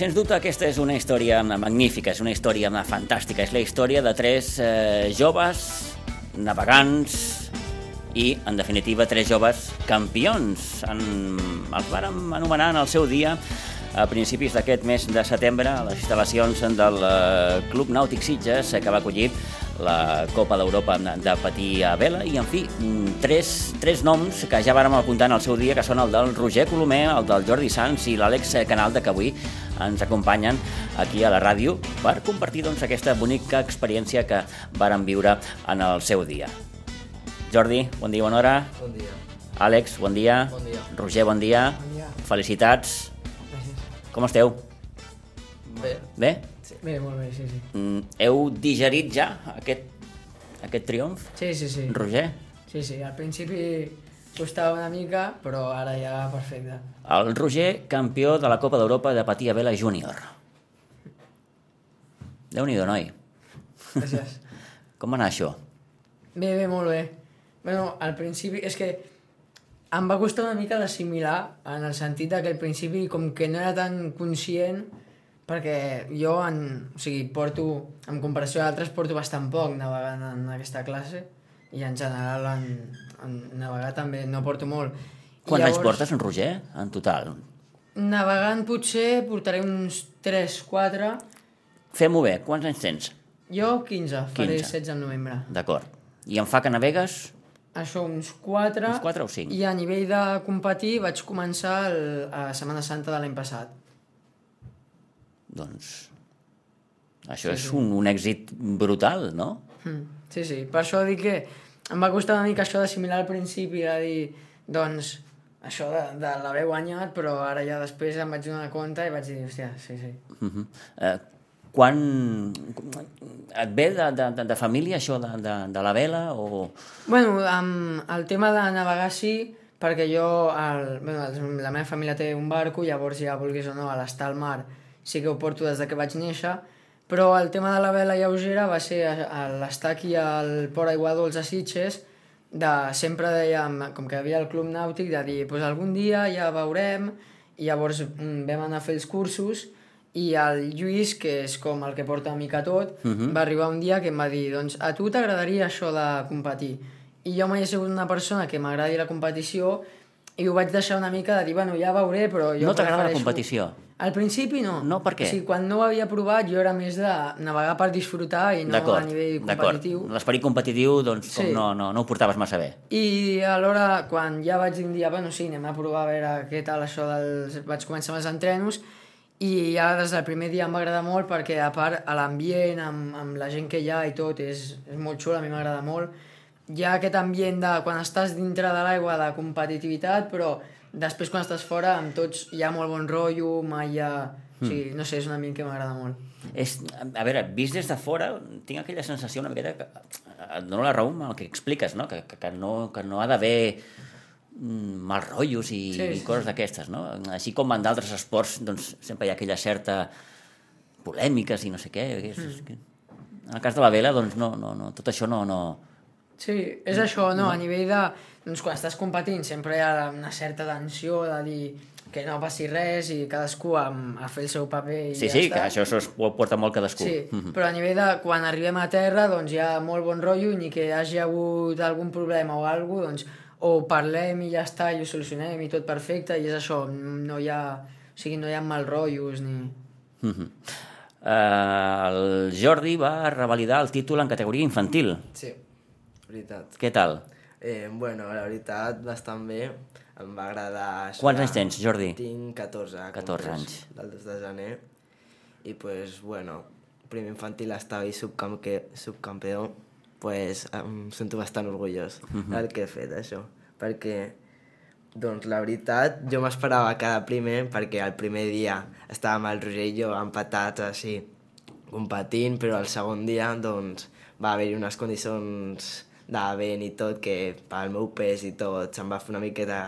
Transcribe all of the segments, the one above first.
sens dubte aquesta és una història magnífica, és una història fantàstica. És la història de tres eh, joves navegants i, en definitiva, tres joves campions. En, els vàrem anomenar en el seu dia a principis d'aquest mes de setembre a les instal·lacions del eh, Club Nàutic Sitges que va acollir la Copa d'Europa de patir a vela i, en fi, tres, tres noms que ja vàrem apuntar en el seu dia, que són el del Roger Colomer, el del Jordi Sanz i l'Àlex Canalda, que avui ens acompanyen aquí a la ràdio per compartir doncs, aquesta bonica experiència que vàrem viure en el seu dia. Jordi, bon dia, bona hora. Bon dia. Àlex, bon dia. Bon dia. Roger, bon dia. Bon dia. Felicitats. Gràcies. Com esteu? Bé, Bé? Bé, molt bé, sí, sí. Mm, heu digerit ja aquest, aquest triomf? Sí, sí, sí. Roger? Sí, sí, al principi costava una mica, però ara ja perfecte. El Roger, campió de la Copa d'Europa de patir a vela júnior. Déu-n'hi-do, noi. Gràcies. Com va anar això? bé, bé, molt bé. Bueno, al principi, és que em va costar una mica d'assimilar, en el sentit que al principi com que no era tan conscient, perquè jo, en, o sigui, porto, en comparació a altres, porto bastant poc navegant en aquesta classe, i en general en, en navegar també no porto molt. Quants anys portes, en Roger, en total? Navegant potser portaré uns 3-4. Fem-ho bé, quants anys tens? Jo 15, faré 15. 16 al novembre. D'acord. I en fa que navegues? Això, uns 4. Uns quatre o cinc? I a nivell de competir vaig començar el, a Setmana Santa de l'any passat. Doncs... Això és un, un èxit brutal, no? Mm. Sí, sí. Per això dic que em va costar una mica això d'assimilar al principi, de dir, doncs, això de, de l'haver guanyat, però ara ja després em vaig donar compte i vaig dir, hòstia, sí, sí. Uh -huh. eh, quan... Et ve de, de, de, de família això de, de, de la vela o... Bueno, amb el tema de navegar sí, perquè jo, el, bueno, la meva família té un barco, llavors ja vulguis o no, a l'estar al mar sí que ho porto des de que vaig néixer, però el tema de la vela lleugera va ser l'estar aquí al Port Aigua Dolç a Sitges, de, sempre dèiem, com que hi havia el club nàutic, de dir, pues algun dia ja veurem, i llavors mm, vam anar a fer els cursos, i el Lluís, que és com el que porta una mica tot, uh -huh. va arribar un dia que em va dir doncs a tu t'agradaria això de competir? I jo mai he sigut una persona que m'agradi la competició i ho vaig deixar una mica de dir, bueno, ja veuré, però jo No t'agrada la competició? Al principi no. No, per què? O sigui, quan no ho havia provat jo era més de navegar per disfrutar i no a D'acord, nivell d'acord. competitiu. L'esperit competitiu, doncs, com Sí. no, no, no ho portaves massa bé. I alhora, quan ja vaig dir un dia, bueno, sí, anem a provar a veure què tal això dels... Vaig començar amb els entrenos i ja des del primer dia em va agradar molt perquè, a part, a l'ambient, amb, amb la gent que hi ha i tot, és, és molt xulo, a mi m'agrada molt. Hi ha aquest ambient de quan estàs dintre de l'aigua de competitivitat, però després quan estàs fora amb tots hi ha molt bon rotllo, mai hi ha... O sigui, no sé, és un ambient que m'agrada molt. És, a veure, vist des de fora, tinc aquella sensació una miqueta que et dono la raó amb el que expliques, no? Que, que, que no, que no ha d'haver mm, mal rotllos i, Sí, i sí, coses d'aquestes, no? Així com en d'altres esports, doncs sempre hi ha aquella certa polèmiques i no sé què. És, Mm. En el cas de la vela, doncs no, no, no, tot això no... no... Sí, és això, no? A nivell de... Doncs quan estàs competint sempre hi ha una certa tensió de dir que no passi res i cadascú a, a fer el seu paper i Sí, ja sí, està. que això ho porta molt cadascú. Sí, Mhm. però a nivell de quan arribem a terra doncs hi ha molt bon rotllo i ni que hi hagi hagut algun problema o alguna doncs o parlem i ja està i ho solucionem i tot perfecte i és això, no hi ha, o sigui, no hi ha mal rotllos ni... Mhm. Eh, el Jordi va revalidar el títol en categoria infantil. sí, veritat. Què tal? Eh, bueno, la veritat, bastant bé. Em va agradar... això Quants anys tens, Jordi? Tinc 14. 14 compleix anys. Del 2 de gener. I, pues, bueno, primer infantil estava i subcampe, subcampeó. Pues, em sento bastant orgullós Mhm. del que he fet, això. Perquè, doncs, la veritat, jo m'esperava cada primer, perquè el primer dia estàvem el Roger i jo empatats així, competint, però el segon dia, doncs, va haver-hi unes condicions de vent i tot, que pel meu pes i tot se'm va fer una miqueta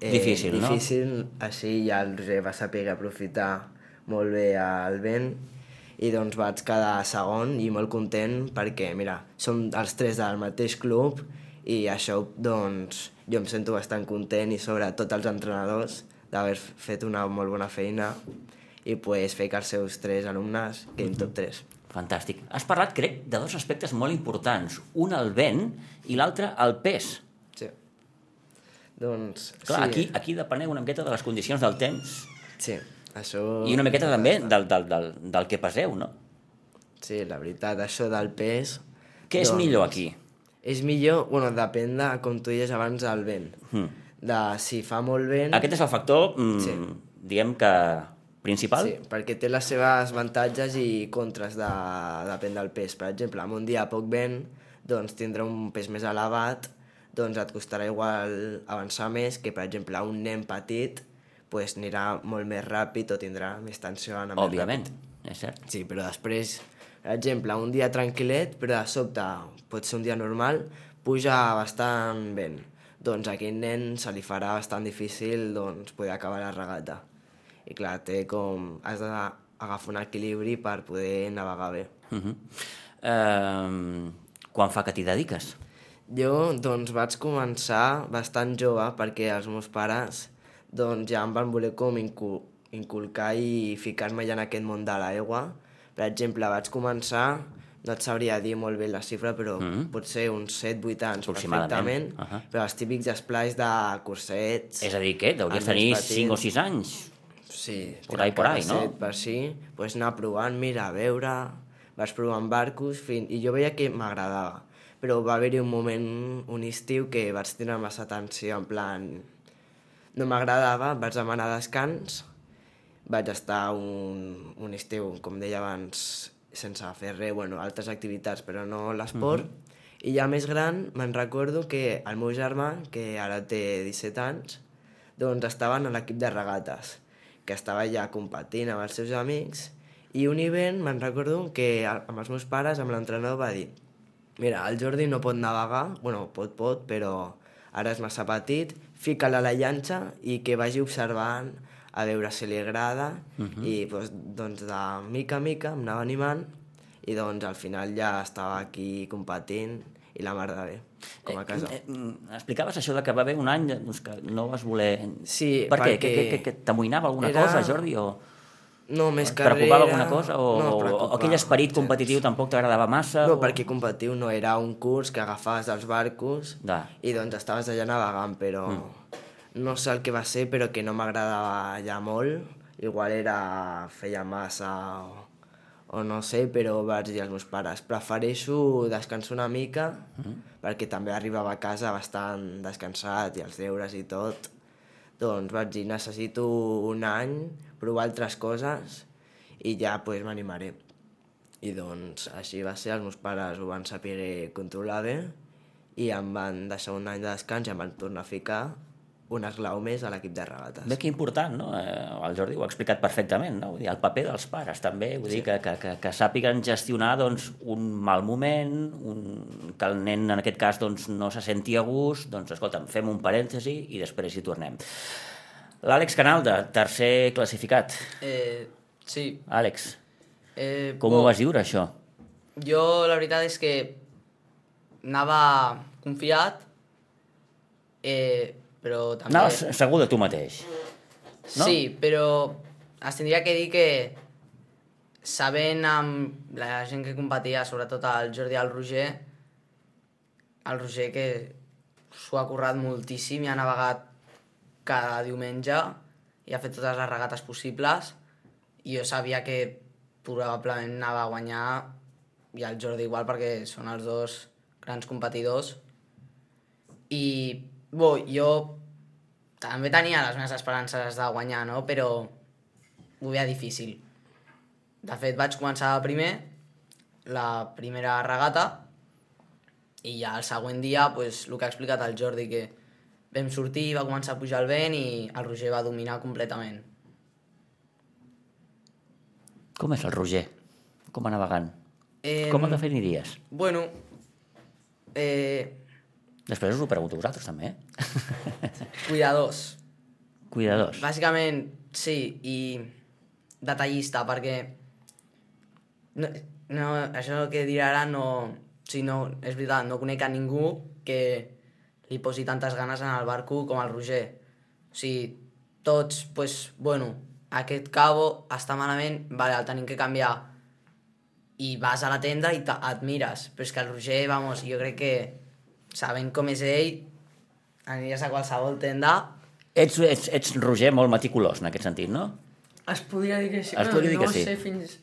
eh, Difícil, no? difícil, així ja el Roger va saber aprofitar molt bé el vent i doncs vaig quedar segon i molt content perquè, mira, som els tres del mateix club i això, doncs, jo em sento bastant content i sobretot els entrenadors d'haver fet una molt bona feina i pues, fer que els seus tres alumnes quedin top 3. Fantàstic. Has parlat, crec, de dos aspectes molt importants. Un el vent i l'altre el pes. Sí. Doncs, Clar, sí. aquí, aquí depeneu una miqueta de les condicions del temps Sí, això... i una miqueta també del, del, del, del que peseu, no? Sí, la veritat, això del pes... Què és millor aquí? És millor, bueno, depèn de, com tu deies abans, del vent. Mm. De si fa molt vent... Aquest és el factor, mm, Sí. diguem que principal. Sí, perquè té les seves avantatges i contres de, depèn del pes. Per exemple, amb un dia poc vent, doncs tindrà un pes més elevat, doncs et costarà igual avançar més que, per exemple, un nen petit pues, anirà molt més ràpid o tindrà més tensió anar més Òbviament, és cert. Sí, però després, per exemple, un dia tranquil·let, però de sobte pot ser un dia normal, puja bastant vent. Doncs a aquell nen se li farà bastant difícil doncs, poder acabar la regata. I clar, té com... has d'agafar un equilibri per poder navegar bé. Uh -huh. uh, quan fa que t'hi dediques? Jo, doncs, vaig començar bastant jove perquè els meus pares doncs, ja em van voler com incu inculcar i ficar-me ja en aquest món de l'aigua. Per exemple, vaig començar, no et sabria dir molt bé la xifra, però mm -hmm. potser uns 7-8 anys perfectament, Uh -huh. però els típics esplais de cursets... És a dir, què? Deuries tenir més petits. 5 o 6 anys. Sí, Por ahí, por ahí, no? si, pues anar provant, mira, a veure, vas provant barcos, fin... i jo veia que m'agradava. Però va haver-hi un moment, un estiu, que vaig tenir massa atenció, en plan... No m'agradava, vaig demanar descans, vaig estar un, un estiu, com deia abans, sense fer res, bueno, altres activitats, però no l'esport. Mm -hmm. I ja més gran, me'n recordo que el meu germà, que ara té 17 anys, doncs estaven a l'equip de regates, que estava ja competint amb els seus amics, i un hivern me'n recordo que amb els meus pares, amb l'entrenador, va dir mira, el Jordi no pot navegar, bueno, pot, pot, però ara és massa petit, fica-la a la llanxa i que vagi observant a veure si li agrada i doncs, doncs de mica a mica em anava animant i doncs al final ja estava aquí competint i la mar de bé, com a casa. Eh, eh, explicaves això de que va haver un any doncs, que no vas voler... Sí, per què? perquè- Que, que, que, que t'amoïnava alguna Era- cosa, Jordi? O No, més carrera... preocupava alguna cosa? O, no, o aquell esperit gens. competitiu tampoc t'agradava massa? No, o... perquè competiu no era un curs que agafaves dels barcos Da. i doncs estaves allà navegant, però mm. no sé el que va ser, però que no m'agradava ja molt. Igual era... feia massa o, o no sé, però vaig dir als meus pares prefereixo descansar una mica mm. perquè també arribava a casa bastant descansat i els deures i tot. Doncs vaig dir, necessito un any, provar altres coses i ja pues, m'animaré. I doncs així va ser, els meus pares ho van saber controlar bé i em van deixar un any de descans i em van tornar a ficar un esglau més a l'equip de regates. Bé, que important, no? Eh, el Jordi ho ha explicat perfectament, no? Vull dir, el paper dels pares també, vull dir, que, que, que, que sàpiguen gestionar doncs, un mal moment, un... que el nen en aquest cas doncs, no se senti a gust, doncs escolta'm, fem un parèntesi i després hi tornem. L'Àlex Canalda, tercer classificat. Eh, sí. Àlex, Eh, com bo, ho vas viure, això? Jo la veritat és que anava confiat, eh, però també... Anaves segur de tu mateix. no? Sí, però es tindria que dir que sabent amb la gent que competia, sobretot el Jordi i el Roger, el Roger que s'ho ha currat moltíssim i ha navegat cada diumenge i ha fet totes les regates possibles i jo sabia que probablement anava a guanyar i el Jordi igual perquè són els dos grans competidors i bo, jo també tenia les meves esperances de guanyar, no? però ho veia difícil. De fet, vaig començar primer, la primera regata, i ja el següent dia, pues, el que ha explicat el Jordi, que vam sortir, va començar a pujar el vent i el Roger va dominar completament. Com és el Roger? Com a navegant? Eh, Com el definiries? Bueno, eh, Després us ho pregunto a vosaltres, també, eh? cuidadors. Cuidadors. Bàsicament, sí, i detallista, perquè no, no, això que diré ara no... Sí, no, és veritat, no conec a ningú que li posi tantes ganes en el barco com el Roger. O sigui, tots, pues, bueno, aquest cabo està malament, vale, el tenim que canviar. I vas a la tenda i et mires. Però és que el Roger, vamos, jo crec que sabent com és ell, aniries a qualsevol tenda Ets, ets, ets Roger molt meticulós en aquest sentit, no? Es podria dir que sí. Es podria dir no que sí. sé fins...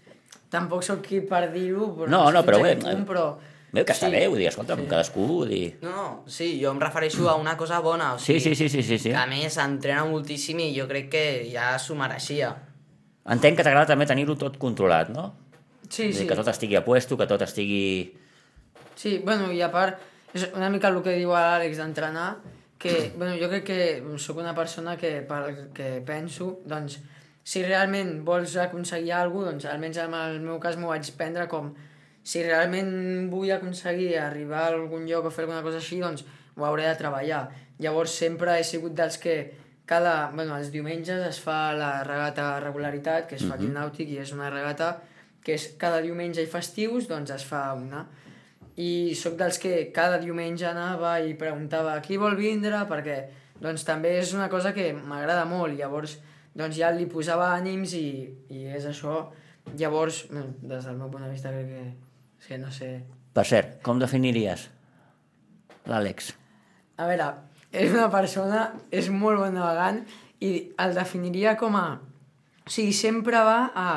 Tampoc sóc qui per dir-ho, però No, no, però bé, punt, però... Veu que està Sí. bé, vull dir, escolta, sí. cadascú... Vull dir... No, no, sí, jo em refereixo a una cosa bona. O Sí, sigui, sí, sí, sí, sí, sí. Que a més entrena moltíssim i jo crec que ja s'ho mereixia. Entenc que t'agrada també tenir-ho tot controlat, no? Sí, dir, sí. Que tot estigui a puesto, que tot estigui... Sí, bueno, i a part, és una mica el que diu l'Àlex d'entrenar, que, bueno, jo crec que sóc una persona que, pel que penso, doncs, si realment vols aconseguir alguna cosa, doncs, almenys en el meu cas m'ho vaig prendre com si realment vull aconseguir arribar a algun lloc o fer alguna cosa així, doncs ho hauré de treballar. Llavors sempre he sigut dels que cada, bueno, els diumenges es fa la regata regularitat, que es fa aquí al Nàutic, i és una regata que és cada diumenge i festius, doncs es fa una. I sóc dels que cada diumenge anava i preguntava qui vol vindre, perquè doncs també és una cosa que m'agrada molt, llavors doncs ja li posava ànims i, i és això. Llavors, des del meu punt de vista crec que, és que no sé... Per cert, com definiries l'Àlex? A veure, és una persona, és molt bon navegant i el definiria com a... O sigui, sempre va a...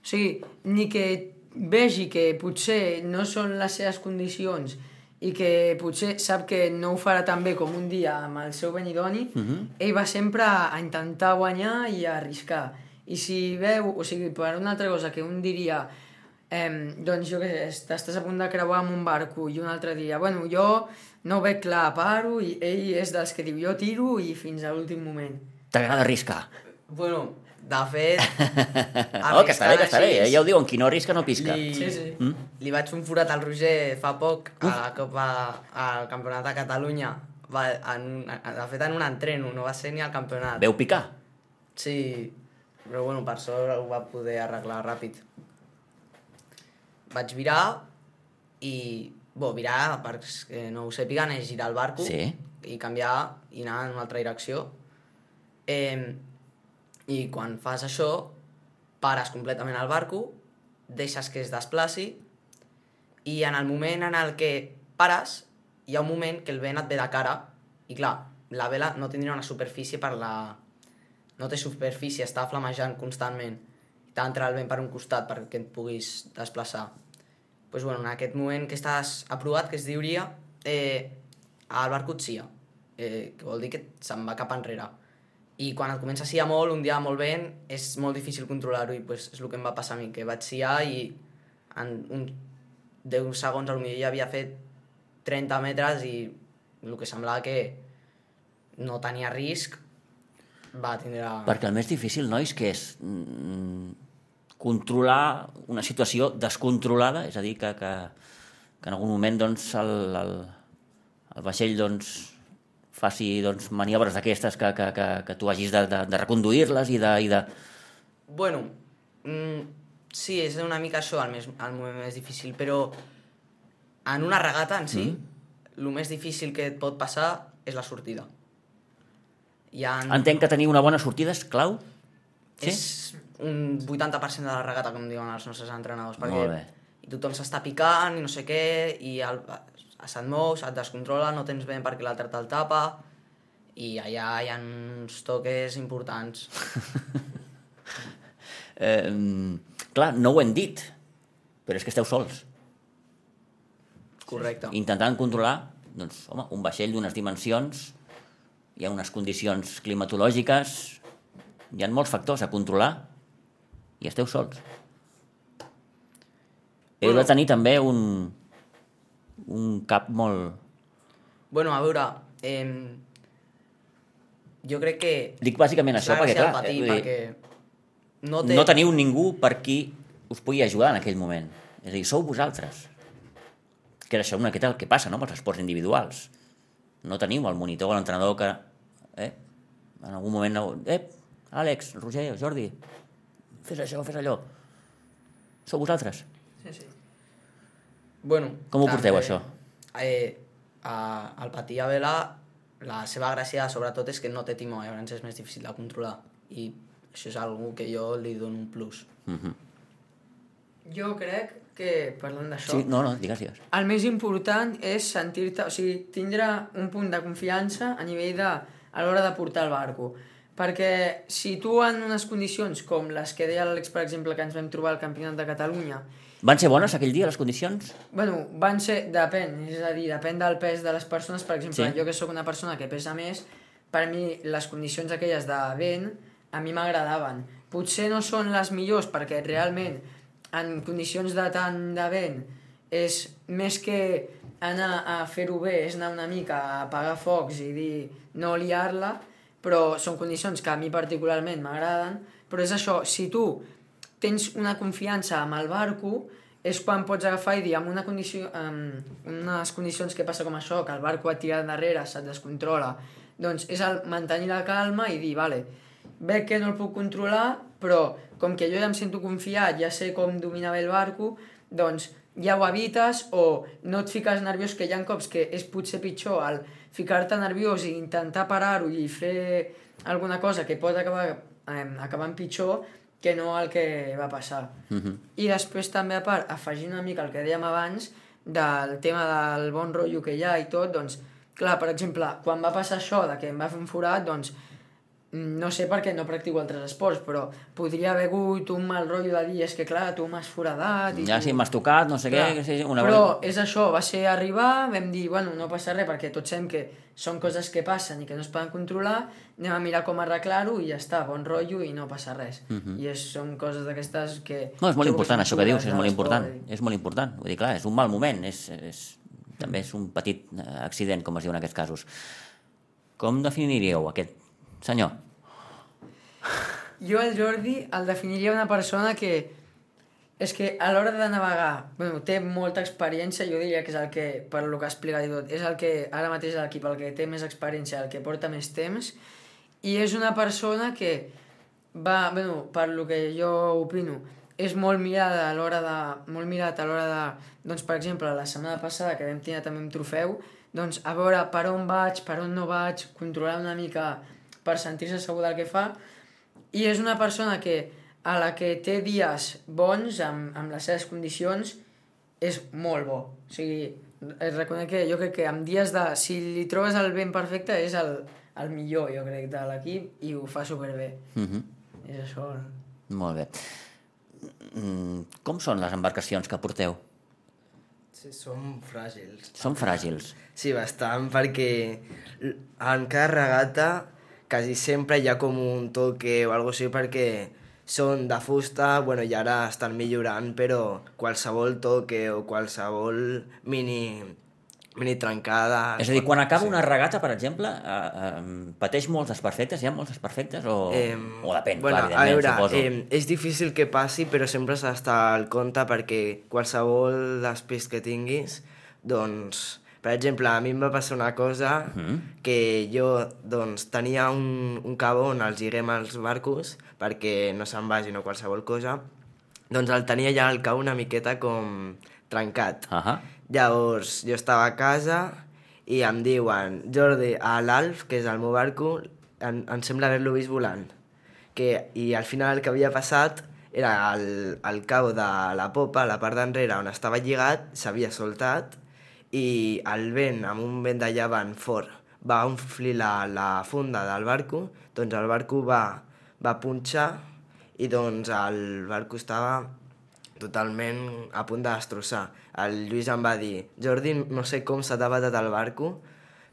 O sigui, ni que vegi que potser no són les seves condicions i que potser sap que no ho farà tan bé com un dia amb el seu Benidoni, uh -huh. ell va sempre a intentar guanyar i a arriscar. I si veu, o sigui, per una altra cosa que un diria eh, doncs jo què sé, t'estàs a punt de creuar amb un barco i un altre dia, bueno, jo no ho veig clar, paro, i ell és dels que diu jo tiro i fins a l'últim moment. T'agrada arriscar? Bueno, de fet... Oh, que està bé, que està bé. Eh? Ja ho diuen, qui no arrisca no pisca. Li, Sí, sí. Mm? li vaig fer un forat al Roger fa poc a la Copa, al Campionat de Catalunya. Va, en de fet, en un entreno, no va ser ni al campionat. Veu picar? Sí, però bueno, per sort ho va poder arreglar ràpid. Vaig virar i... Bo, virar, perquè no ho sàpiguen, és girar el barco Sí. i canviar i anar en una altra direcció. Eh, I quan fas això, pares completament el barco, deixes que es desplaci i en el moment en el que pares, hi ha un moment que el vent et ve de cara i clar, la vela no tindria una superfície per la... No té superfície, està flamejant constantment. T'ha d'entrar el vent per un costat perquè et puguis desplaçar. pues, bueno, en aquest moment que estàs aprovat, que es diuria, eh, el barco et sia, eh, que vol dir que se'n va cap enrere. I quan et comença a siar molt, un dia molt vent, és molt difícil controlar-ho i pues, és el que em va passar a mi, que vaig siar i en un 10 segons potser ja havia fet 30 metres i el que semblava que no tenia risc va tindre... Perquè el més difícil, nois, que és mm, controlar una situació descontrolada, és a dir, que, que, que en algun moment doncs, el, el, el vaixell doncs, faci doncs, maniobres d'aquestes que, que, que, que tu hagis de, de, de reconduir-les i de, i de... Bueno, mm, sí, és una mica això el, més, el moment més difícil, però en una regata en si, mm. el més difícil que et pot passar és la sortida. Hi ha... Entenc que tenir una bona sortida és clau? Sí? És un 80% de la regata, com diuen els nostres entrenadors, perquè tothom s'està picant i no sé què, i el, se't mou, se't descontrola, no tens vent perquè l'altre te'l tapa, i allà hi ha uns toques importants. Eh, clar, no ho hem dit, però és que esteu sols. Correcte. intentant controlar doncs, home, un vaixell d'unes dimensions, hi ha unes condicions climatològiques, hi ha molts factors a controlar i esteu sols. Heu de tenir també un, un cap molt... Bueno, a veure, eh, jo crec que... Dic bàsicament això perquè, clar, patir, eh, vull dir, perquè no té... no teniu ningú per qui us pugui ajudar en aquell moment. És a dir, sou vosaltres. Que és això una miqueta el que passa, no?, amb els esports individuals. No teniu el monitor o l'entrenador que... Eh? En algun moment... No, eh, Àlex, Roger, Jordi, fes això, fes allò. Sou vosaltres. Sí, sí. Bueno, Com ho porteu, també, això? Eh, a, el patir a vela, la seva gràcia sobretot és que no té timó, llavors és més difícil de controlar. I això és algo que jo li dono un plus. Jo crec que, parlant d'això, Sí, no, no, digues, digues. el més important és sentir-te, o sigui, tindre un punt de confiança a nivell de, a l'hora de portar el barco. Perquè si tu en unes condicions com les que deia l'Àlex, per exemple, que ens vam trobar al Campionat de Catalunya, Van ser bones aquell dia, les condicions? bueno, van ser, depèn, és a dir, depèn del pes de les persones, per exemple, Sí. jo que sóc una persona que pesa més, per mi les condicions aquelles de vent a mi m'agradaven. Potser no són les millors perquè realment en condicions de tant de vent és més que anar a fer-ho bé, és anar una mica a apagar focs i dir no liar-la, però són condicions que a mi particularment m'agraden, però és això, si tu tens una confiança amb el barco, és quan pots agafar i dir, amb una condició, amb unes condicions que passa com això, que el barco et tira endarrere, se't descontrola, doncs és el mantenir la calma i dir, vale, veig que no el puc controlar, però com que jo ja em sento confiat, ja sé com dominar bé el barco, doncs ja ho evites o no et fiques nerviós, que hi ha cops que és potser pitjor el ficar-te nerviós i intentar parar-ho i fer alguna cosa que pot acabar eh, acabant pitjor que no el que va passar. Uh -huh. I després també, a part, afegir una mica el que dèiem abans del tema del bon rotllo que hi ha i tot, doncs, clar, per exemple, quan va passar això de que em va fer un forat, doncs, no sé per què no practico altres esports, però podria haver hagut un mal rotllo de dir, és que clar, tu m'has foradat... I Ja tu... si m'has tocat, no sé Clar, què... Sí, una... Però és això, va ser arribar, vam dir, bueno, no passa res, perquè tots sabem que són coses que passen i que no es poden controlar, anem a mirar com arreglar-ho i ja està, bon rotllo i no passa res. I és, són coses d'aquestes que... Mhm. No, és molt que important, això que dius, és molt important. És molt important. Vull dir, clar, és un mal moment, és, és, també és un petit eh, accident, com es diu en aquests casos. Com definiríeu aquest senyor? Jo, el Jordi, el definiria una persona que és que a l'hora de navegar, bueno, té molta experiència, jo diria que és el que, per lo que ha explicat i tot, és el que ara mateix a l'equip, el que té més experiència, el que porta més temps, i és una persona que va, bueno, per lo que jo opino, és molt mirada a l'hora de, molt mirat a l'hora de, doncs per exemple, la setmana passada que vam tenir també un trofeu, doncs a veure per on vaig, per on no vaig, controlar una mica per sentir-se segur del que fa, i és una persona que a la que té dies bons amb, amb les seves condicions és molt bo. O sigui, es reconec que jo crec que amb dies de... Si li trobes el ben perfecte és el, el millor, jo crec, de l'equip i ho fa superbé. Uh -huh. És això. Molt bé. Mm, Com són les embarcacions que porteu? Sí, som fràgils. Són fràgils. Sí, bastant, perquè en cada regata quasi sempre hi ha com un toque o alguna així perquè són de fusta, bueno, i ara estan millorant, però qualsevol toque o qualsevol mini, mini trencada... És a dir, quan acaba una regata, per exemple, eh, eh, pateix molts desperfectes? Hi ha molts desperfectes? O, o depèn, bueno, clar, a veure, suposo. eh, és difícil que passi, però sempre s'ha d'estar al compte perquè qualsevol despist que tinguis, doncs... Per exemple, a mi em va passar una cosa Mhm. que jo doncs, tenia un, un cabó on els lliguem els barcos perquè no se'n vagin o qualsevol cosa, doncs el tenia ja al cau una miqueta com trencat. Uh -huh. Llavors, jo estava a casa i em diuen, Jordi, a l'Alf, que és el meu barco, em, em sembla haver-lo vist volant. Que, I al final el que havia passat era el, el cau de la popa, la part d'enrere on estava lligat, s'havia soltat i el vent, amb un vent de llevant fort, va omplir la, la funda del barco, doncs el barco va, va punxar i doncs el barco estava totalment a punt de destrossar. El Lluís em va dir, Jordi, no sé com se t'ha batat el barco,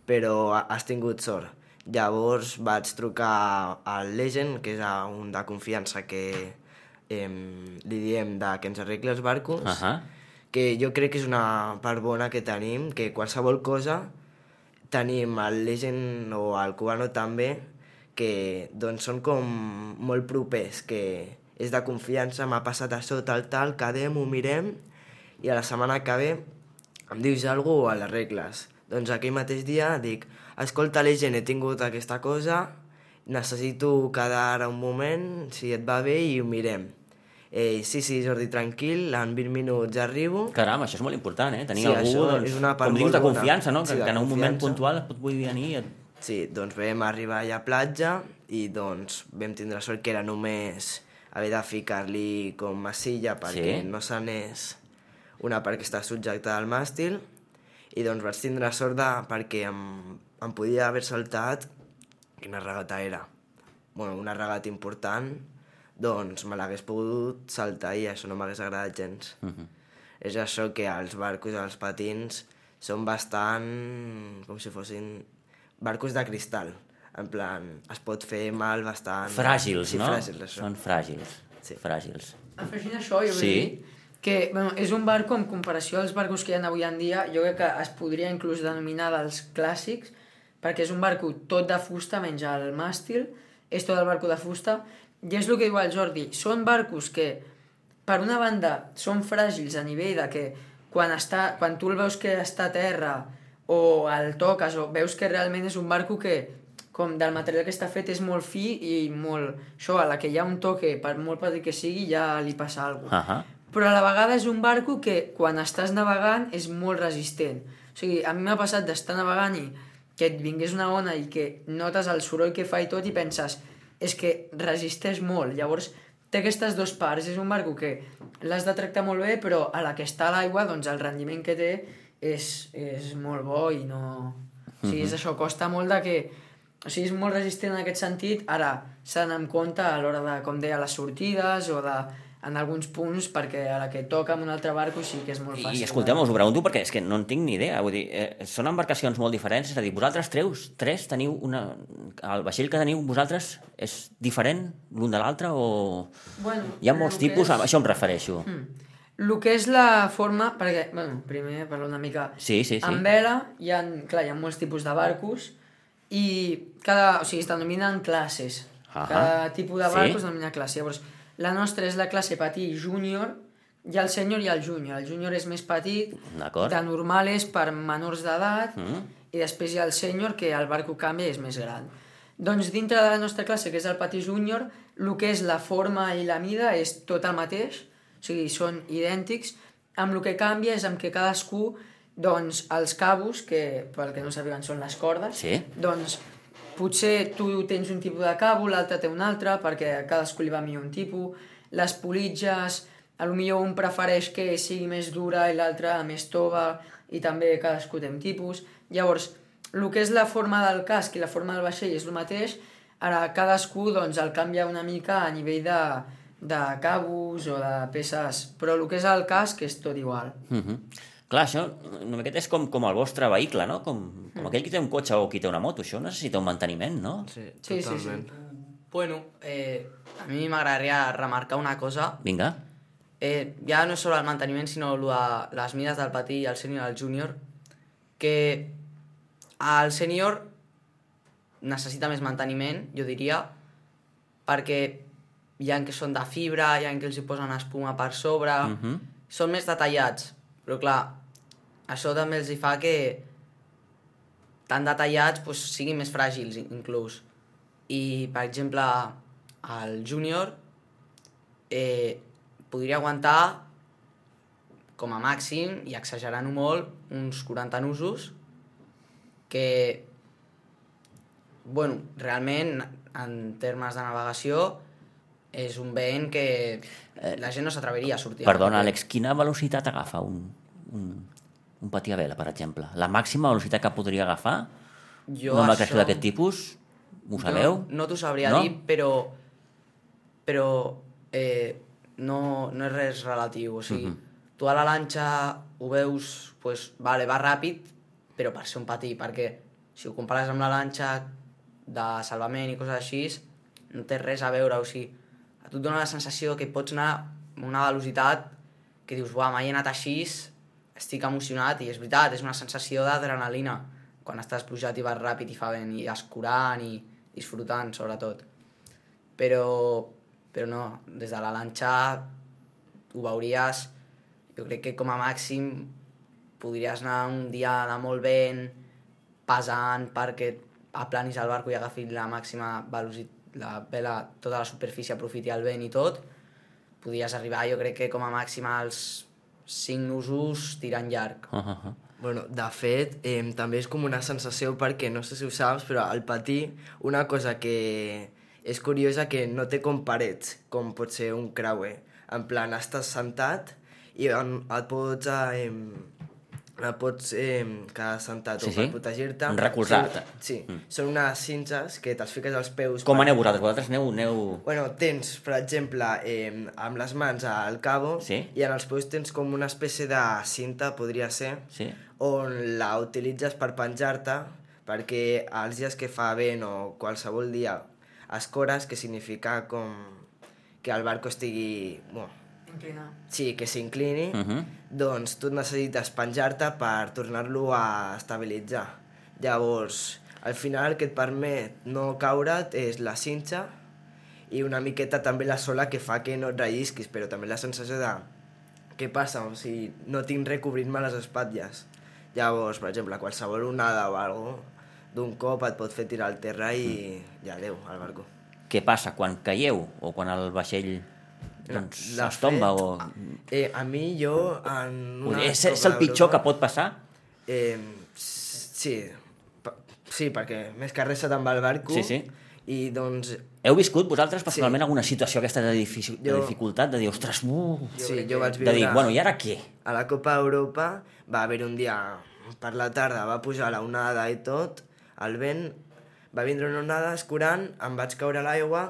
però ha- has tingut sort. Llavors vaig trucar al Legend, que és un de confiança que eh, li diem de que ens arregli els barcos, Uh -huh. Que jo crec que és una part bona que tenim, que qualsevol cosa tenim el Legend o el Cubano també, que doncs són com molt propers, que és de confiança, m'ha passat això, tal, tal, quedem, ho mirem, i a la setmana que ve em dius alguna cosa a les regles. Doncs aquell mateix dia dic, escolta Legend, he tingut aquesta cosa, necessito quedar un moment, si et va bé, i ho mirem. Eh, sí, sí, Jordi, tranquil, en 20 minuts arribo. Caram, això és molt important, eh? Tenir Sí, algú, doncs, és una part com dius, de confiança, no? Sí, que, que en un moment puntual et pot vull venir i et... Sí, doncs vam arribar allà a platja i doncs vam tindre sort que era només haver de ficar-li com massilla perquè Sí. no s'anés una part que està subjectada al màstil i doncs vaig tindre sort de, perquè em, em podia haver saltat quina regata era bueno, una regata important doncs me l'hagués pogut saltar i això no m'hagués agradat gens Mhm. és això que els barcos i els patins són bastant com si fossin barcos de cristal en plan, es pot fer mal bastant... Fràgils, sí, no? fràgils, això. Són fràgils. Sí. Fràgils. Afegint això, jo vull Sí. dir que bueno, és un barco en comparació als barcos que hi ha avui en dia, jo crec que es podria inclús denominar dels clàssics, perquè és un barco tot de fusta, menys el màstil, és tot el barco de fusta, i és el que diu el Jordi, són barcos que, per una banda, són fràgils a nivell de que quan, està, quan tu el veus que està a terra o el toques o veus que realment és un barco que com del material que està fet és molt fi i molt... Això, a la que hi ha un toque, per molt petit que sigui, ja li passa alguna cosa. Ahà. Però a la vegada és un barco que quan estàs navegant és molt resistent. O sigui, a mi m'ha passat d'estar navegant i que et vingués una ona i que notes el soroll que fa i tot i penses és que resisteix molt. Llavors té aquestes dues parts. És un barco que l'has de tractar molt bé, però a la que està a l'aigua doncs el rendiment que té és, és molt bo i no... O sigui, és això, costa molt de que... O sigui, és molt resistent en aquest sentit. Ara, s'ha d'anar amb compte a l'hora de, com deia, les sortides o de en alguns punts, perquè a la que toca amb un altre barco sí que és molt fàcil. I escolteu, us ho pregunto perquè és que no en tinc ni idea. Vull dir, eh, són embarcacions molt diferents, és a dir, vosaltres treus, tres, teniu una... El vaixell que teniu vosaltres és diferent l'un de l'altre o... Bueno, Hi ha molts tipus, és- a això em refereixo. El que és la forma, perquè, bueno, primer parlo una mica... Sí, sí, sí. En vela hi ha, clar, hi ha molts tipus de barcos i cada, o sigui, es denominen classes. Ahà. Cada tipus de Sí. barco es denomina classe. Llavors, la nostra és la classe patí júnior, ha el sènior i el júnior. El júnior és més petit, de normal és per menors d'edat, Mm. i després hi ha el sènior, que el barco canvia i és més gran. Doncs dintre de la nostra classe, que és el patí júnior, el que és la forma i la mida és tot el mateix, o sigui, són idèntics, amb el que canvia és amb que cadascú, doncs, els cabos, que pel que no sabien són les cordes, Sí. doncs potser tu tens un tipus de cabo, l'altre té un altre, perquè a cadascú li va millor un tipus, les politges, a lo millor un prefereix que sigui més dura i l'altre més tova, i també cadascú té un tipus. Llavors, el que és la forma del casc i la forma del vaixell és el mateix, ara cadascú doncs, el canvia una mica a nivell de, de cabos o de peces, però el que és el casc és tot igual. Mm Clar, això una miqueta és com, com el vostre vehicle, no? Com, com aquell que té un cotxe o qui té una moto. Això necessita un manteniment, no? Sí, Sí, sí, sí. totalment. Bueno, eh, a mi m'agradaria remarcar una cosa. Vinga. Eh, ja no és sobre el manteniment, sinó lo de les mides del patí, el sènior i el júnior, que el sènior necessita més manteniment, jo diria, perquè hi ha que són de fibra, hi ha que els hi posen espuma per sobre, Mhm. són més detallats, però clar, això també els hi fa que tan detallats pues, siguin més fràgils inclús. I, per exemple, el júnior eh, podria aguantar com a màxim, i exagerant-ho molt, uns 40 nusos, que, bueno, realment, en termes de navegació, és un vent que la gent no s'atreviria a sortir. Perdona, Àlex, quina velocitat agafa un, un, un patí a vela, per exemple? La màxima velocitat que podria agafar Jo una això- d'aquest tipus? Ho sabeu? No, no t'ho sabria No? dir, però, però eh, no, no és res relatiu. O sigui, Mhm. tu a la lanxa ho veus, pues, vale, va ràpid, però per ser un patí, perquè si ho compares amb la lanxa de salvament i coses així, no té res a veure, o sigui, a tu et dona la sensació que pots anar amb una velocitat que dius, uah, mai he anat així, estic emocionat, i és veritat, és una sensació d'adrenalina, quan estàs pujat i vas ràpid i fa vent, i escurant i disfrutant, sobretot. Però, però no, des de la lanxa ho veuries, jo crec que com a màxim podries anar un dia de molt vent, pesant perquè aplanis el barco i agafi la màxima velocitat, la vela, tota la superfície aprofiti el vent i tot, podries arribar, jo crec que com a màxim als 5 nusos tirant llarg. Uh -huh. Bueno, de fet, eh, també és com una sensació perquè, no sé si ho saps, però al patí una cosa que, és curiosa que no té com parets, com pot ser un creuer. En plan, estàs sentat i et pots... Eh, pots eh, quedar sentat Sí, o per sí. protegir-te. Recolzar-te. Són- Sí, mm. són unes cinces que te'ls fiques als peus. Com per- aneu vosaltres? Vosaltres aneu... aneu... Bueno, tens, per exemple, eh, amb les mans al cabo Sí. i en els peus tens com una espècie de cinta, podria ser, Sí? on la utilitzes per penjar-te perquè els dies que fa vent o qualsevol dia escores, que significa com que el barco estigui... Bueno, Inclinar. sí, que s'inclini, Uh -huh. doncs tu necessites penjar-te per tornar-lo a estabilitzar. Llavors, al final el que et permet no caure't és la cinxa i una miqueta també la sola que fa que no et rellisquis, però també la sensació de què passa, o sigui, no tinc res cobrint-me les espatlles. Llavors, per exemple, qualsevol onada o algo d'un cop et pot fer tirar al terra i ja adeu, al barco. Què passa quan caieu o quan el vaixell doncs, De es tomba fet, o... Eh, a mi, jo, en una És, és el pitjor que pot passar? Eh, sí, pa- sí, perquè més que res se te'n va el barco Sí, sí. i doncs Heu viscut vosaltres personalment alguna situació aquesta de, difici... de Jo- dificultat? De dir, ostres, uh, sí, jo vaig de viure dir, bueno, i ara què? a la Copa d'Europa va haver un dia per la tarda va pujar la onada i tot el vent va vindre una onada escurant em vaig caure a l'aigua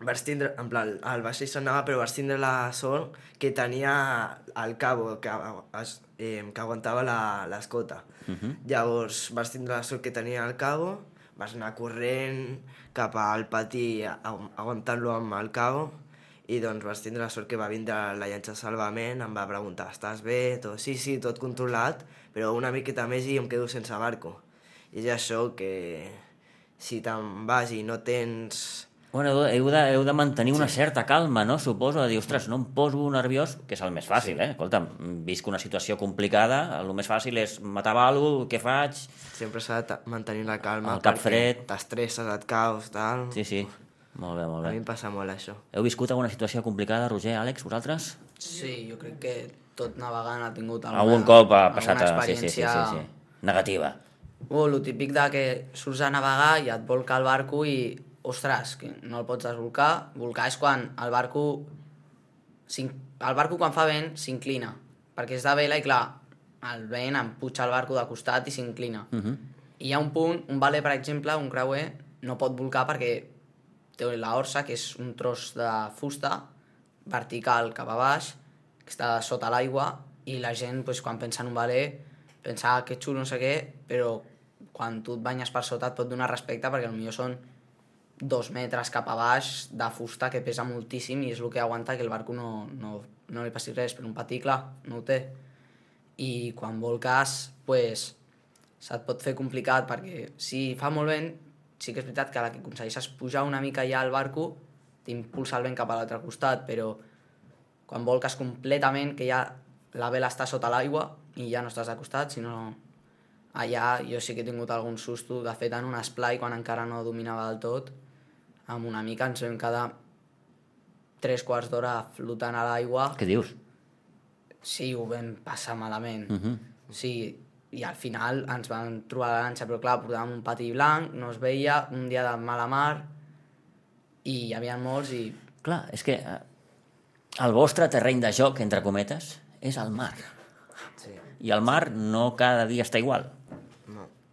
vaig tindre, en plan, el vaixell s'anava però vaig tindre la sort que tenia el cabo que, eh, que aguantava la- l'escota Uh -huh. Llavors vaig tindre la sort que tenia el cabo, vaig anar corrent cap al pati aguantant-lo amb el cabo i doncs vaig tindre la sort que va vindre la llanxa de salvament, em va preguntar, estàs bé? Tot, sí, sí, tot controlat, però una miqueta més i em quedo sense barco. I és això que si te'n vas i no tens... Bueno, heu de, heu de, heu de mantenir una certa calma, no? Suposo, de dir, ostres, no em poso nerviós, que és el més fàcil, eh? Escolta'm, visc una situació complicada, el més fàcil és matar algú, què faig? Sempre s'ha de mantenir la calma El cap fred. T'estresses, et caus, tal... Sí, sí, molt bé, molt A mi bé. em passa molt això. Heu viscut alguna situació complicada, Roger, Àlex, vosaltres? Sí, jo crec que tot navegant ha tingut alguna, Algun cop ha passat... alguna a- Sí, sí, sí, sí, experiència... sí. Negativa. Uh, lo típic de que surts a navegar i et volca el barco i, ostres, que no el pots desvolcar. Volcar és quan el barco... s'in- El barco quan fa vent s'inclina, perquè és de vela i clar, el vent em puja el barco de costat i s'inclina. Uh -huh. I hi ha un punt, un valer, per exemple, un creuer, no pot volcar perquè té la orsa, que és un tros de fusta vertical cap a baix, que està sota l'aigua, i la gent, doncs, quan pensa en un valer, pensa "Ah, que xulo, no sé què, però quan tu et banyes per sota et pot donar respecte perquè potser són dos metres cap a baix de fusta que pesa moltíssim i és el que aguanta que el barco no, no, no li passi res, però un patí, clar, no ho té. I quan volques, pues, se't pot fer complicat perquè si fa molt vent, sí que és veritat que a la que aconsegueixes pujar una mica ja al barco, t'impulsa el vent cap a l'altre costat, però quan volques completament, que ja la vela està sota l'aigua i ja no estàs de costat, sinó allà jo sí que he tingut algun susto, de fet en un esplai quan encara no dominava del tot, amb una mica ens vam quedar tres quarts d'hora flotant a l'aigua Què dius? Sí, ho vam passar malament. Uh -huh. Sí, i al final ens vam trobar la lanxa, però clar, portàvem un pati blanc, no es veia, un dia de mala mar, i hi havia molts i... Clar, és que eh, el vostre terreny de joc, entre cometes, és el mar. Sí. I el mar no cada dia està igual.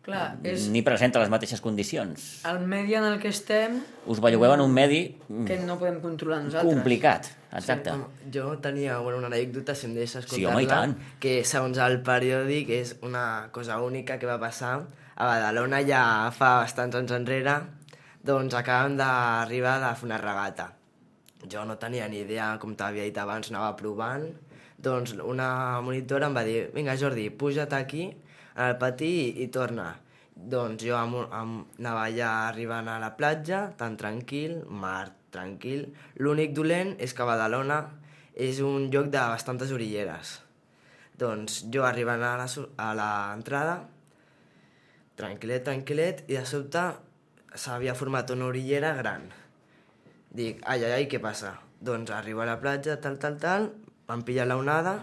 Clar, és ni presenta les mateixes condicions. el medi en el que estem Us bellugueu en un medi que no podem controlar nosaltres. complicat, exacte. Home, jo tenia bueno, una anècdota, si em deixes Sí, contar-la, tant. que segons el periòdic és una cosa única que va passar a Badalona ja fa bastants anys enrere, doncs acabem d'arribar de fer una regata. Jo no tenia ni idea, com t'havia dit abans, anava provant, doncs una monitora em va dir vinga Jordi, puja't aquí al patí i, i torna. Doncs jo amb, amb, anava arribant a la platja, tan tranquil, mar tranquil. L'únic dolent és que Badalona és un lloc de bastantes orilleres. Doncs jo arribant a l'entrada, tranquil·let, tranquil·let, i de sobte s'havia format una orillera gran. Dic, ai, ai, ai, què passa? Doncs arribo a la platja, tal, tal, tal, em pilla la onada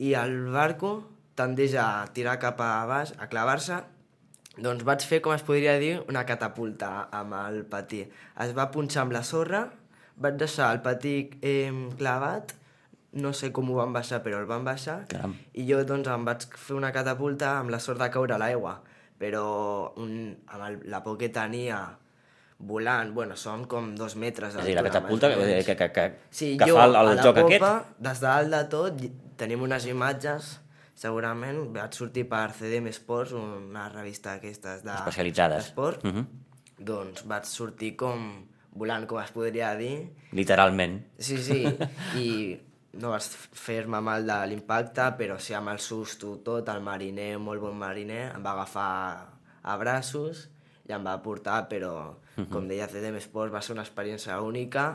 i el barco tendeix a tirar cap a baix, a clavar-se, Doncs vaig fer, com es podria dir, una catapulta amb el patí. Es va punxar amb la sorra, vaig deixar el patí eh, clavat, no sé com ho van baixar, però el van baixar, Caram. i jo doncs em vaig fer una catapulta amb la sort de caure a l'aigua, però un, amb el, la por que tenia volant, bueno, són com dos metres És a dir, la d'altura, catapulta que, que, que, que, Sí, que jo fa el, a el la joc popa, aquest. des de dalt de tot, tenim unes imatges, segurament, vaig sortir per CDM Sports, una revista d'aquestes de... Especialitzades. D'esport. Mhm. Doncs vaig sortir com volant, com es podria dir. Literalment. Sí, sí, i no vaig fer-me mal de l'impacte, però sí amb el susto tot, el mariner, molt bon mariner, em va agafar a braços i em va portar, però, com deia CDM Sports, va ser una experiència única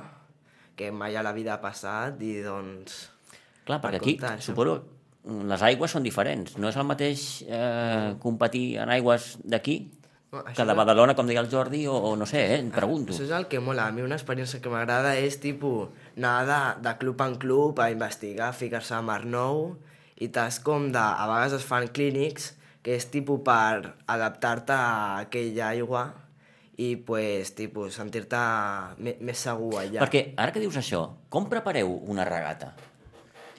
que mai a la vida ha passat i doncs... Clar, per perquè aquí, comptar, suposo, les aigües són diferents. No és el mateix eh, competir en aigües d'aquí que de Badalona, com deia el Jordi, o, o no sé, eh, em pregunto. Això és el que mola. A mi una experiència que m'agrada és tipus anar de, de club en club a investigar, ficar-se a mar nou i tas com de... A vegades es fan clínics que és tipus per adaptar-te a aquella aigua i pues, tipus, sentir-te més segur allà. Perquè ara que dius això, com prepareu una regata?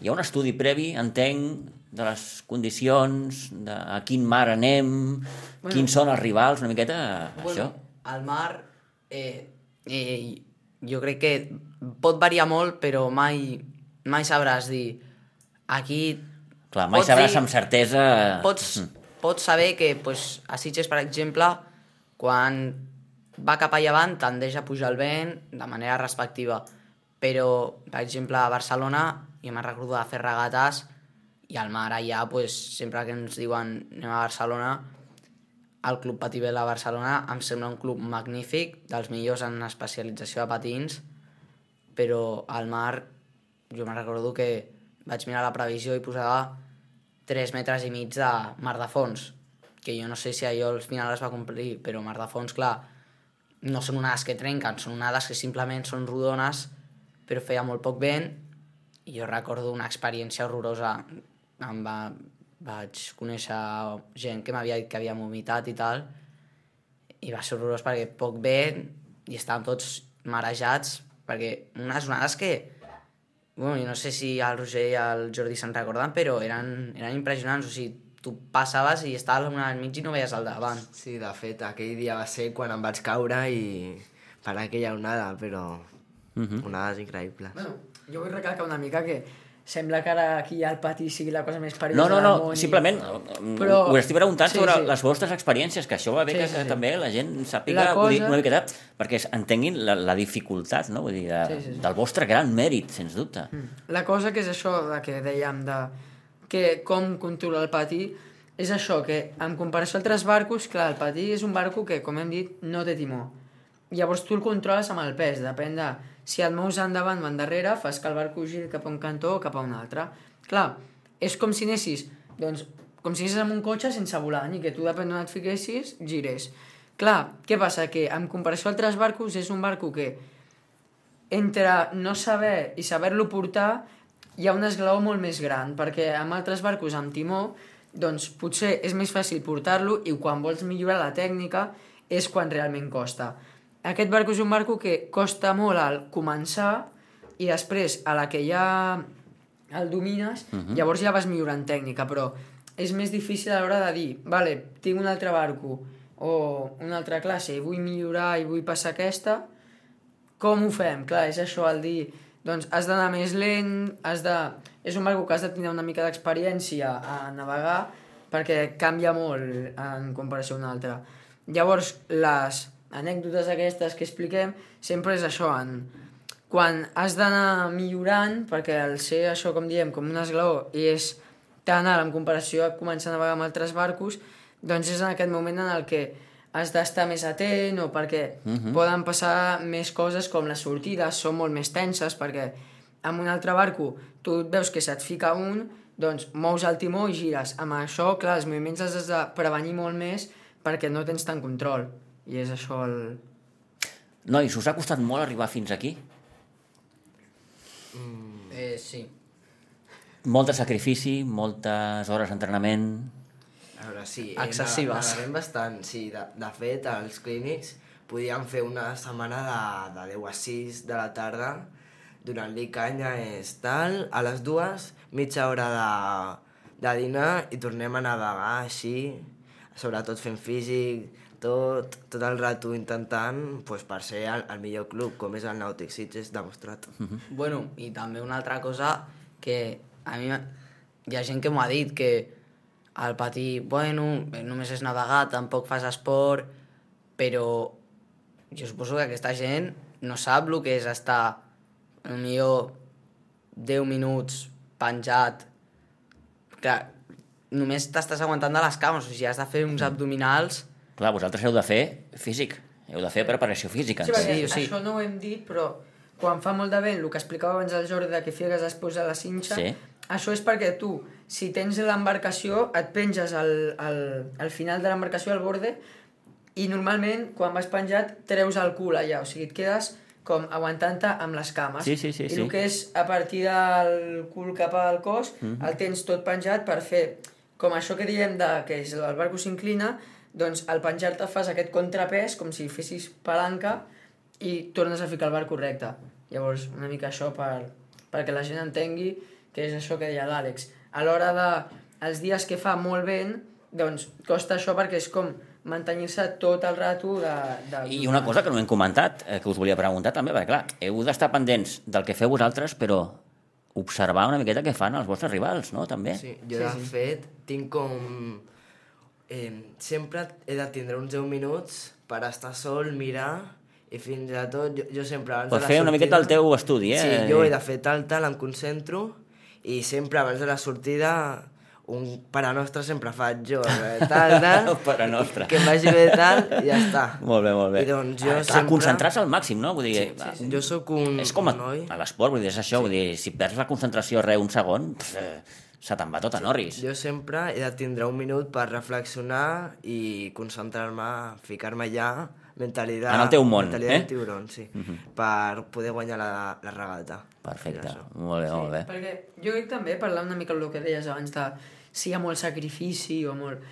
Hi ha un estudi previ, entenc, de les condicions, de a quin mar anem, bueno, quins són els rivals, una miqueta Bueno, això. el mar, eh, eh, jo crec que pot variar molt, però mai, mai sabràs dir aquí... Clar, mai sabràs dir- amb certesa... Pots, pots saber que pues, a Sitges, per exemple, quan va cap a llevant tendeix a pujar el vent de manera respectiva. Però, per exemple, a Barcelona, jo me'n recordo de fer regates i al mar allà, pues, sempre que ens diuen anem a Barcelona, el Club Patibel a Barcelona em sembla un club magnífic, dels millors en especialització de patins, però al mar jo me'n recordo que vaig mirar la previsió i posava 3 metres i mig de mar de fons, que jo no sé si allò al final es va complir, però mar de fons, clar, no són onades que trenquen, són onades que simplement són rodones, però feia molt poc vent, i jo recordo una experiència horrorosa. Em va, vaig conèixer gent que m'havia dit que havia vomitat i tal, i va ser horrorós perquè poc vent i estàvem tots marejats, perquè unes onades que bueno, jo no sé si el Roger i el Jordi se'n recorden, però eren, eren impressionants. O sigui, tu passaves i estaves una al mig i no veies al davant. Sí, de fet, aquell dia va ser quan em vaig caure i per aquella onada, però Mhm. onades increïbles. Bueno, jo vull recalcar una mica que sembla que ara aquí al pati sigui la cosa més perillosa No, no, no, món. i- simplement Però- us estic preguntant sí, sobre sí. les vostres experiències, que això va bé Sí, que, sí, també la gent sàpiga La vull dir, cosa- una miqueta, perquè es- entenguin la, la dificultat, no? Vull dir, de, Sí, sí, sí. del vostre gran mèrit, sens dubte. La cosa que és això de que dèiem de que com controla el patí és això, que en comparació a altres barcos, clar, el patí és un barco que, com hem dit, no té timó. Llavors tu el controles amb el pes, depèn de si et mous endavant o endarrere, fas que el barco giri cap a un cantó o cap a un altre. Clar, és com si anessis, doncs, com si anessis amb un cotxe sense volant i que tu, depèn d'on et fiquessis, gires. Clar, què passa? Que en comparació a altres barcos és un barco que entre no saber i saber-lo portar hi ha un esglaó molt més gran, perquè amb altres barcos amb timó doncs potser és més fàcil portar-lo i quan vols millorar la tècnica és quan realment costa. Aquest barco és un barco que costa molt al començar i després a la que ja el domines, uh -huh. llavors ja vas millorant tècnica, però és més difícil a l'hora de dir, vale, tinc un altre barco o una altra classe i vull millorar i vull passar aquesta, com ho fem? Clar, és això el dir, doncs has d'anar més lent, has de... és un barco que has de tenir una mica d'experiència a navegar perquè canvia molt en comparació a un altre. Llavors, les anècdotes aquestes que expliquem sempre és això, en... quan has d'anar millorant, perquè al ser això, com diem, com un esglaó, i és tan alt en comparació a començar a navegar amb altres barcos, doncs és en aquest moment en el que has d'estar més atent o perquè uh -huh. poden passar més coses com les sortides són molt més tenses perquè amb un altre barco tu veus que se't fica un doncs mous el timó i gires amb això, clar, els moviments els has de prevenir molt més perquè no tens tant control i és això el... Nois, us ha costat molt arribar fins aquí? Eh, sí. Molt de sacrifici, moltes hores d'entrenament... A veure, sí. eh, Excessives. Negarem bastant, sí. De, de fet, als clínics podíem fer una setmana de, de 10 a 6 de la tarda, donant-li canya és tal, a les dues, mitja hora de, de dinar i tornem a navegar així, sobretot fent físic, tot, tot el rato intentant pues, per ser el, el millor club, com és el Nàutic Sitges demostrat. Bueno, i també una altra cosa que a mi hi ha gent que m'ho ha dit, que al patí, bueno, només és navegar, tampoc fas esport, però jo suposo que aquesta gent no sap el que és estar millor 10 minuts penjat, que només t'estàs aguantant de les cames, o sigui, has de fer uns abdominals... Clar, vosaltres heu de fer físic, heu de fer preparació física. Sí, Sí, sí. això no ho hem dit, però quan fa molt de vent, el que explicava abans el Jordi de que fiques després a la cinxa, Sí. això és perquè tu, si tens l'embarcació, et penges al, al, al final de l'embarcació, al borde, i normalment, quan vas penjat, treus el cul allà, o sigui, et quedes com aguantant-te amb les cames. Sí, sí, sí, I sí. el que és a partir del cul cap al cos, Mhm. el tens tot penjat per fer, com això que diem de que és el barco s'inclina, doncs al penjar-te fas aquest contrapès, com si fessis palanca, i tornes a ficar el bar correcte. Llavors, una mica això per, perquè la gent entengui que és això que deia l'Àlex. A l'hora de els dies que fa molt vent, doncs costa això perquè és com mantenir-se tot el rato de... de I una cosa que no hem comentat, eh, que us volia preguntar també, perquè clar, heu d'estar pendents del que feu vosaltres, però observar una miqueta què fan els vostres rivals, no? També. Sí, jo de fet tinc com... Eh, sempre he de tindre uns 10 minuts per estar sol, mirar i fins a tot, jo, jo sempre abans Per de la fer una sortida... miqueta el teu estudi, eh? Sí, jo he de fer tal, tal, em concentro i sempre abans de la sortida un pare nostre sempre faig jo, eh, tal, tal, El pare nostre. que em vagi bé tal i ja està. Molt bé, molt bé. I doncs jo Ah, clar, sempre... concentrar-se al màxim, no? Vull dir, sí, sí, Jo sóc un, és com a, un noi... a l'esport, vull dir, és això, vull dir, si perds la concentració re un segon, pff, eh, se te'n va tot a Norris. Jo sempre he de tindre un minut per reflexionar i concentrar-me, ficar-me allà, mentalitat... En el teu món, mentalitat eh? de tiburon, sí, per poder guanyar la, la regata. Perfecte, molt bé, molt bé. Perquè jo crec també, parlant una mica del que deies abans de si hi ha molt sacrifici o molt...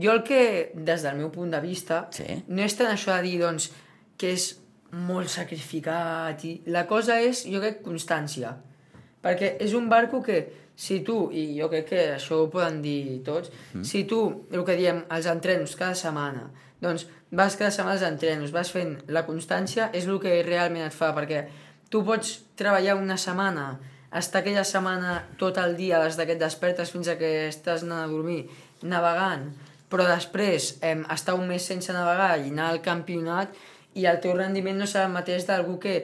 Jo el que, des del meu punt de vista, Sí. no és tant això de dir, doncs, que és molt sacrificat i... La cosa és, jo crec, constància. Perquè és un barco que, si tu, i jo crec que això ho poden dir tots, mm. si tu, el que diem, els entrenos cada setmana, doncs vas cada setmana als entrenos, vas fent la constància, és el que realment et fa, perquè tu pots treballar una setmana, estar aquella setmana tot el dia, des que et despertes fins a que estàs anant a dormir, navegant, però després eh, estar un mes sense navegar i anar al campionat i el teu rendiment no serà el mateix d'algú que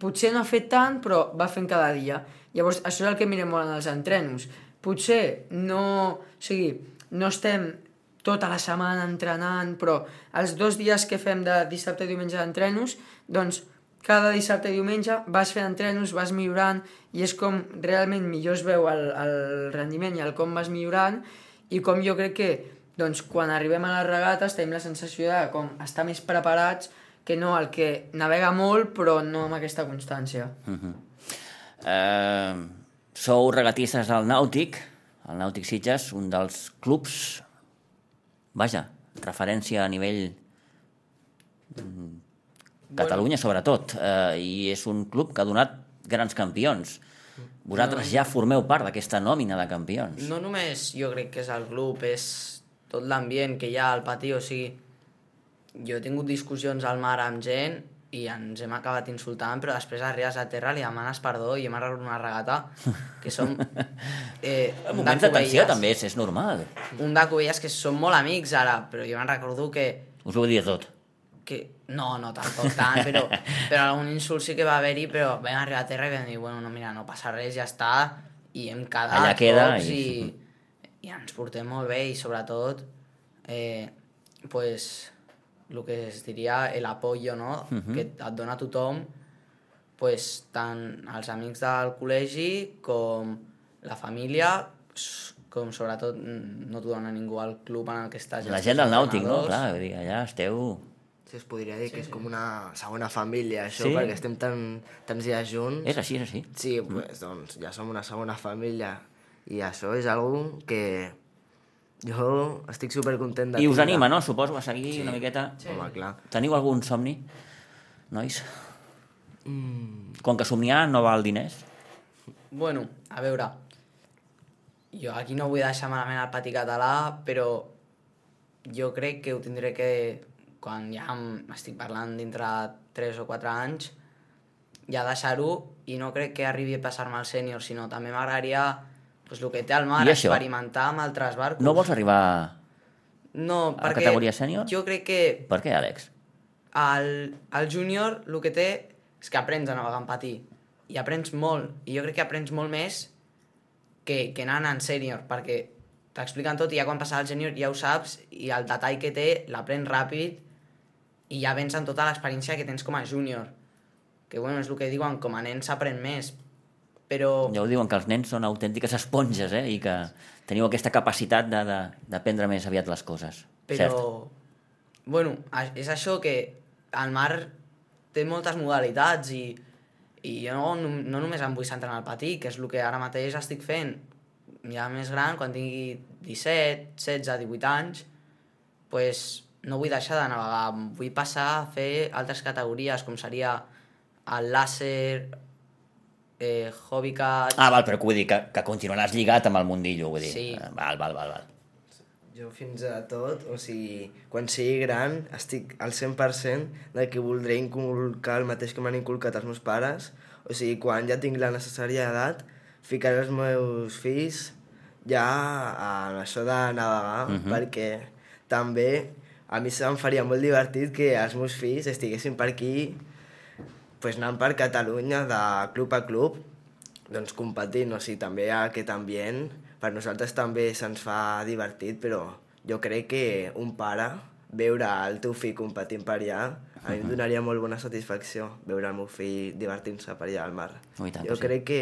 potser no ha fet tant, però va fent cada dia. Llavors, això és el que mirem molt en els entrenos. Potser no... O sigui, no estem tota la setmana entrenant, però els dos dies que fem de dissabte i diumenge d'entrenos, doncs cada dissabte i diumenge vas fent entrenos, vas millorant, i és com realment millor es veu el, el rendiment i el com vas millorant, i com jo crec que doncs, quan arribem a les regates tenim la sensació de com estar més preparats que no el que navega molt però no amb aquesta constància. Eh, sou regatistes del Nàutic, el Nàutic Sitges, un dels clubs, vaja, referència a nivell mm, Catalunya sobretot, eh, i és un club que ha donat grans campions. Vosaltres ja formeu part d'aquesta nòmina de campions. No només jo crec que és el club, és tot l'ambient que hi ha al patí, o sigui, jo he tingut discussions al mar amb gent i ens hem acabat insultant, però després arribes a terra, li demanes perdó i hem arreglat una regata que som... Eh, un Moments de tensió també és, és normal. Un de Cubelles que som molt amics ara, però jo me'n recordo que Us ho dir tot. que no, no tampoc tant, però, però algun insult sí que va haver-hi, però vam arribar a terra i vam dir, bueno, no, mira, no passa res, ja està, i hem quedat Allà queda tots i- i, i ens portem molt bé i sobretot, eh, pues, el que es diria el apoyo, no?, que et dona tothom, pues, tant els amics del col·legi com la família, com sobretot mm, no t'ho dona ningú al club en el que estàs. La gent del Nàutic, no? Clar, vull dir, allà esteu... Sí, es podria dir que és com una segona família, això, Sí? perquè estem tan, tants dies junts. És així, és així. Sí, pues, doncs ja som una segona família i això és algo que Jo estic supercontent de I us tindre- anima, no? Suposo, a seguir una miqueta... Home, clar. Teniu algun somni, nois? Mm, Com que somniar no val diners. Bueno, a veure, jo aquí no vull deixar malament el pati català, però jo crec que ho tindré que, quan ja estic parlant dintre 3 o 4 anys, ja deixar-ho i no crec que arribi a passar-me al sènior, sinó també m'agradaria pues, el que té al mar, I això? experimentar amb altres barcos. No vols arribar... No, a perquè categoria sènior? jo crec que Per què, Àlex? el, el júnior el que té és que aprens a navegar en patí i aprens molt, i jo crec que aprens molt més que, que anant en sènior, perquè t'expliquen tot i ja quan passa al sènior ja ho saps i el detall que té l'aprens ràpid i ja vens amb tota l'experiència que tens com a júnior que bueno, és el que diuen, com a nen s'aprèn més però Ja ho diuen que els nens són autèntiques esponges, eh? I que teniu aquesta capacitat de- de- d'aprendre més aviat les coses. Però, Cert. bueno, és això que el mar té moltes modalitats i, i jo no, no, no només em vull centrar en el patí, que és el que ara mateix estic fent. Ja més gran, quan tingui 17, 16, 18 anys, pues, no vull deixar de navegar, vull passar a fer altres categories, com seria el làser, eh, Hobbycat... Ah, val, però que vull dir que, que continuaràs lligat amb el mundillo, vull dir. Sí. Eh, Val, val, val, val. Jo fins a tot, o sigui, quan sigui gran, estic al 100% de que voldré inculcar el mateix que m'han inculcat els meus pares. O sigui, quan ja tinc la necessària edat, ficaré els meus fills ja en això de navegar, Mhm. perquè també a mi se'm faria molt divertit que els meus fills estiguessin per aquí pues, anant per Catalunya de club a club doncs competint, o sigui, també hi ha aquest ambient, per nosaltres també se'ns fa divertit, però jo crec que un pare, veure el teu fill competint per allà, a mi em donaria molt bona satisfacció veure el meu fill divertint-se per allà al mar. Oh, tant jo que sí. crec que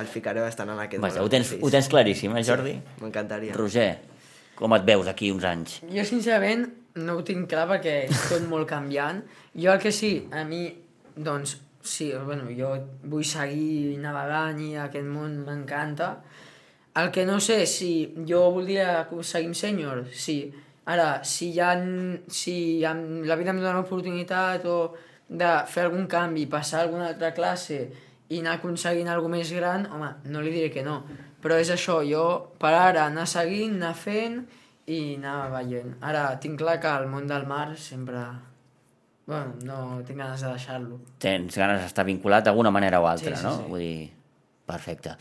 el ficaré bastant en aquest Vaja, món ho tens, ho tens claríssim, eh, Jordi? M'encantaria. Roger, com et veus d'aquí uns anys? Jo, sincerament, no ho tinc clar perquè és tot molt canviant. Jo el que sí, a mi, doncs, sí, bueno, jo vull seguir navegant i aquest món m'encanta. El que no sé, si jo voldria seguir amb sènior, sí. Ara, si hi ha, si la vida em dona l'oportunitat o de fer algun canvi, passar a alguna altra classe i anar aconseguint alguna més gran, home, no li diré que no. Però és això, jo per ara anar seguint, anar fent i anar veient. Ara, tinc clar que el món del mar sempre... Bueno, no tinc ganes de deixar-lo. Tens ganes d'estar vinculat d'alguna manera o altra, Sí, sí, no? sí. Vull dir, perfecte.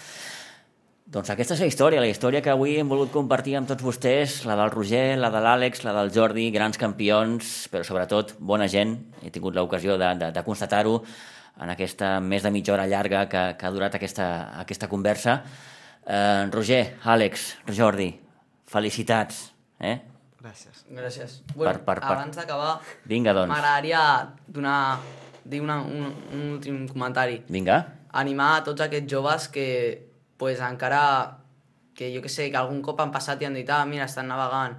Doncs aquesta és la història, la història que avui hem volgut compartir amb tots vostès, la del Roger, la de l'Àlex, la del Jordi, grans campions, però sobretot bona gent. He tingut l'ocasió de, de, de constatar-ho en aquesta més de mitja hora llarga que, que ha durat aquesta, aquesta conversa. Eh, Roger, Àlex, Jordi, felicitats. Eh? Gràcies. Gràcies. Bueno, Per- per- per- abans d'acabar, Vinga, doncs. m'agradaria donar, dir una, un, un últim comentari. Vinga. Animar a tots aquests joves que, pues, encara, que jo que sé, que algun cop han passat i han dit, ah, mira, estan navegant,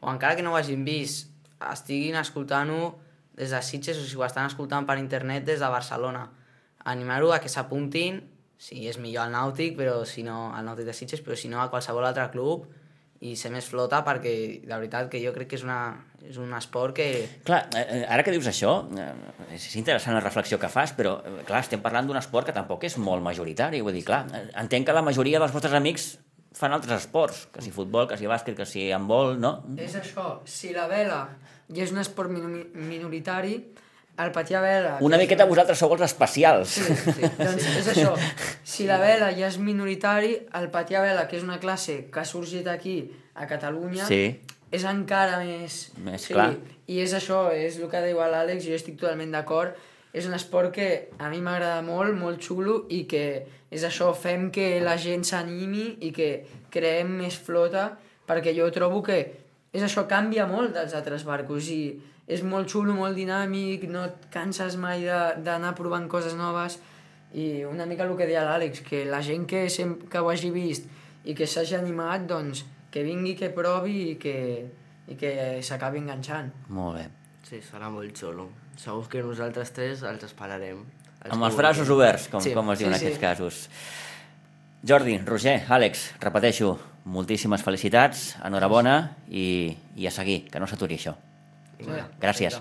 o encara que no ho hagin vist, estiguin escoltant-ho des de Sitges o si ho estan escoltant per internet des de Barcelona. Animar-ho a que s'apuntin, si és millor al Nàutic, però si no, al Nàutic de Sitges, però si no a qualsevol altre club, i ser més flota perquè de veritat que jo crec que és, una, és un esport que... Clar, eh, eh, ara que dius això, eh, és interessant la reflexió que fas, però, clar, estem parlant d'un esport que tampoc és molt majoritari. Vull dir, clar, entenc que la majoria dels vostres amics fan altres esports, que si futbol, que si bàsquet, que si handbol, no? És això, si la vela ja és un esport minoritari, el patí a vela... Una que és miqueta vosaltres sou els especials. Sí, sí. doncs és això. Si la vela ja és minoritari, el patí a vela, que és una classe que ha sorgit aquí, a Catalunya, Sí. és encara més... Més sí, clar. I és això, és el que diu l'Àlex, jo estic totalment d'acord. És un esport que a mi m'agrada molt, molt xulo, i que és això, fem que la gent s'animi i que creem més flota, perquè jo trobo que és això, canvia molt dels altres barcos i és molt xulo, molt dinàmic, no et canses mai de- d'anar provant coses noves i una mica el que deia l'Àlex, que la gent que, sem que ho hagi vist i que s'hagi animat, doncs que vingui, que provi i que, i que s'acabi enganxant. Molt bé. Sí, serà molt xulo. Segur que nosaltres tres els esperarem. Amb els braços oberts, com, Sí. com es diu Sí, en sí. aquests casos. Jordi, Roger, Àlex, repeteixo, moltíssimes felicitats, enhorabona i, i a seguir, que no s'aturi això. Gràcies.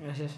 Gràcies.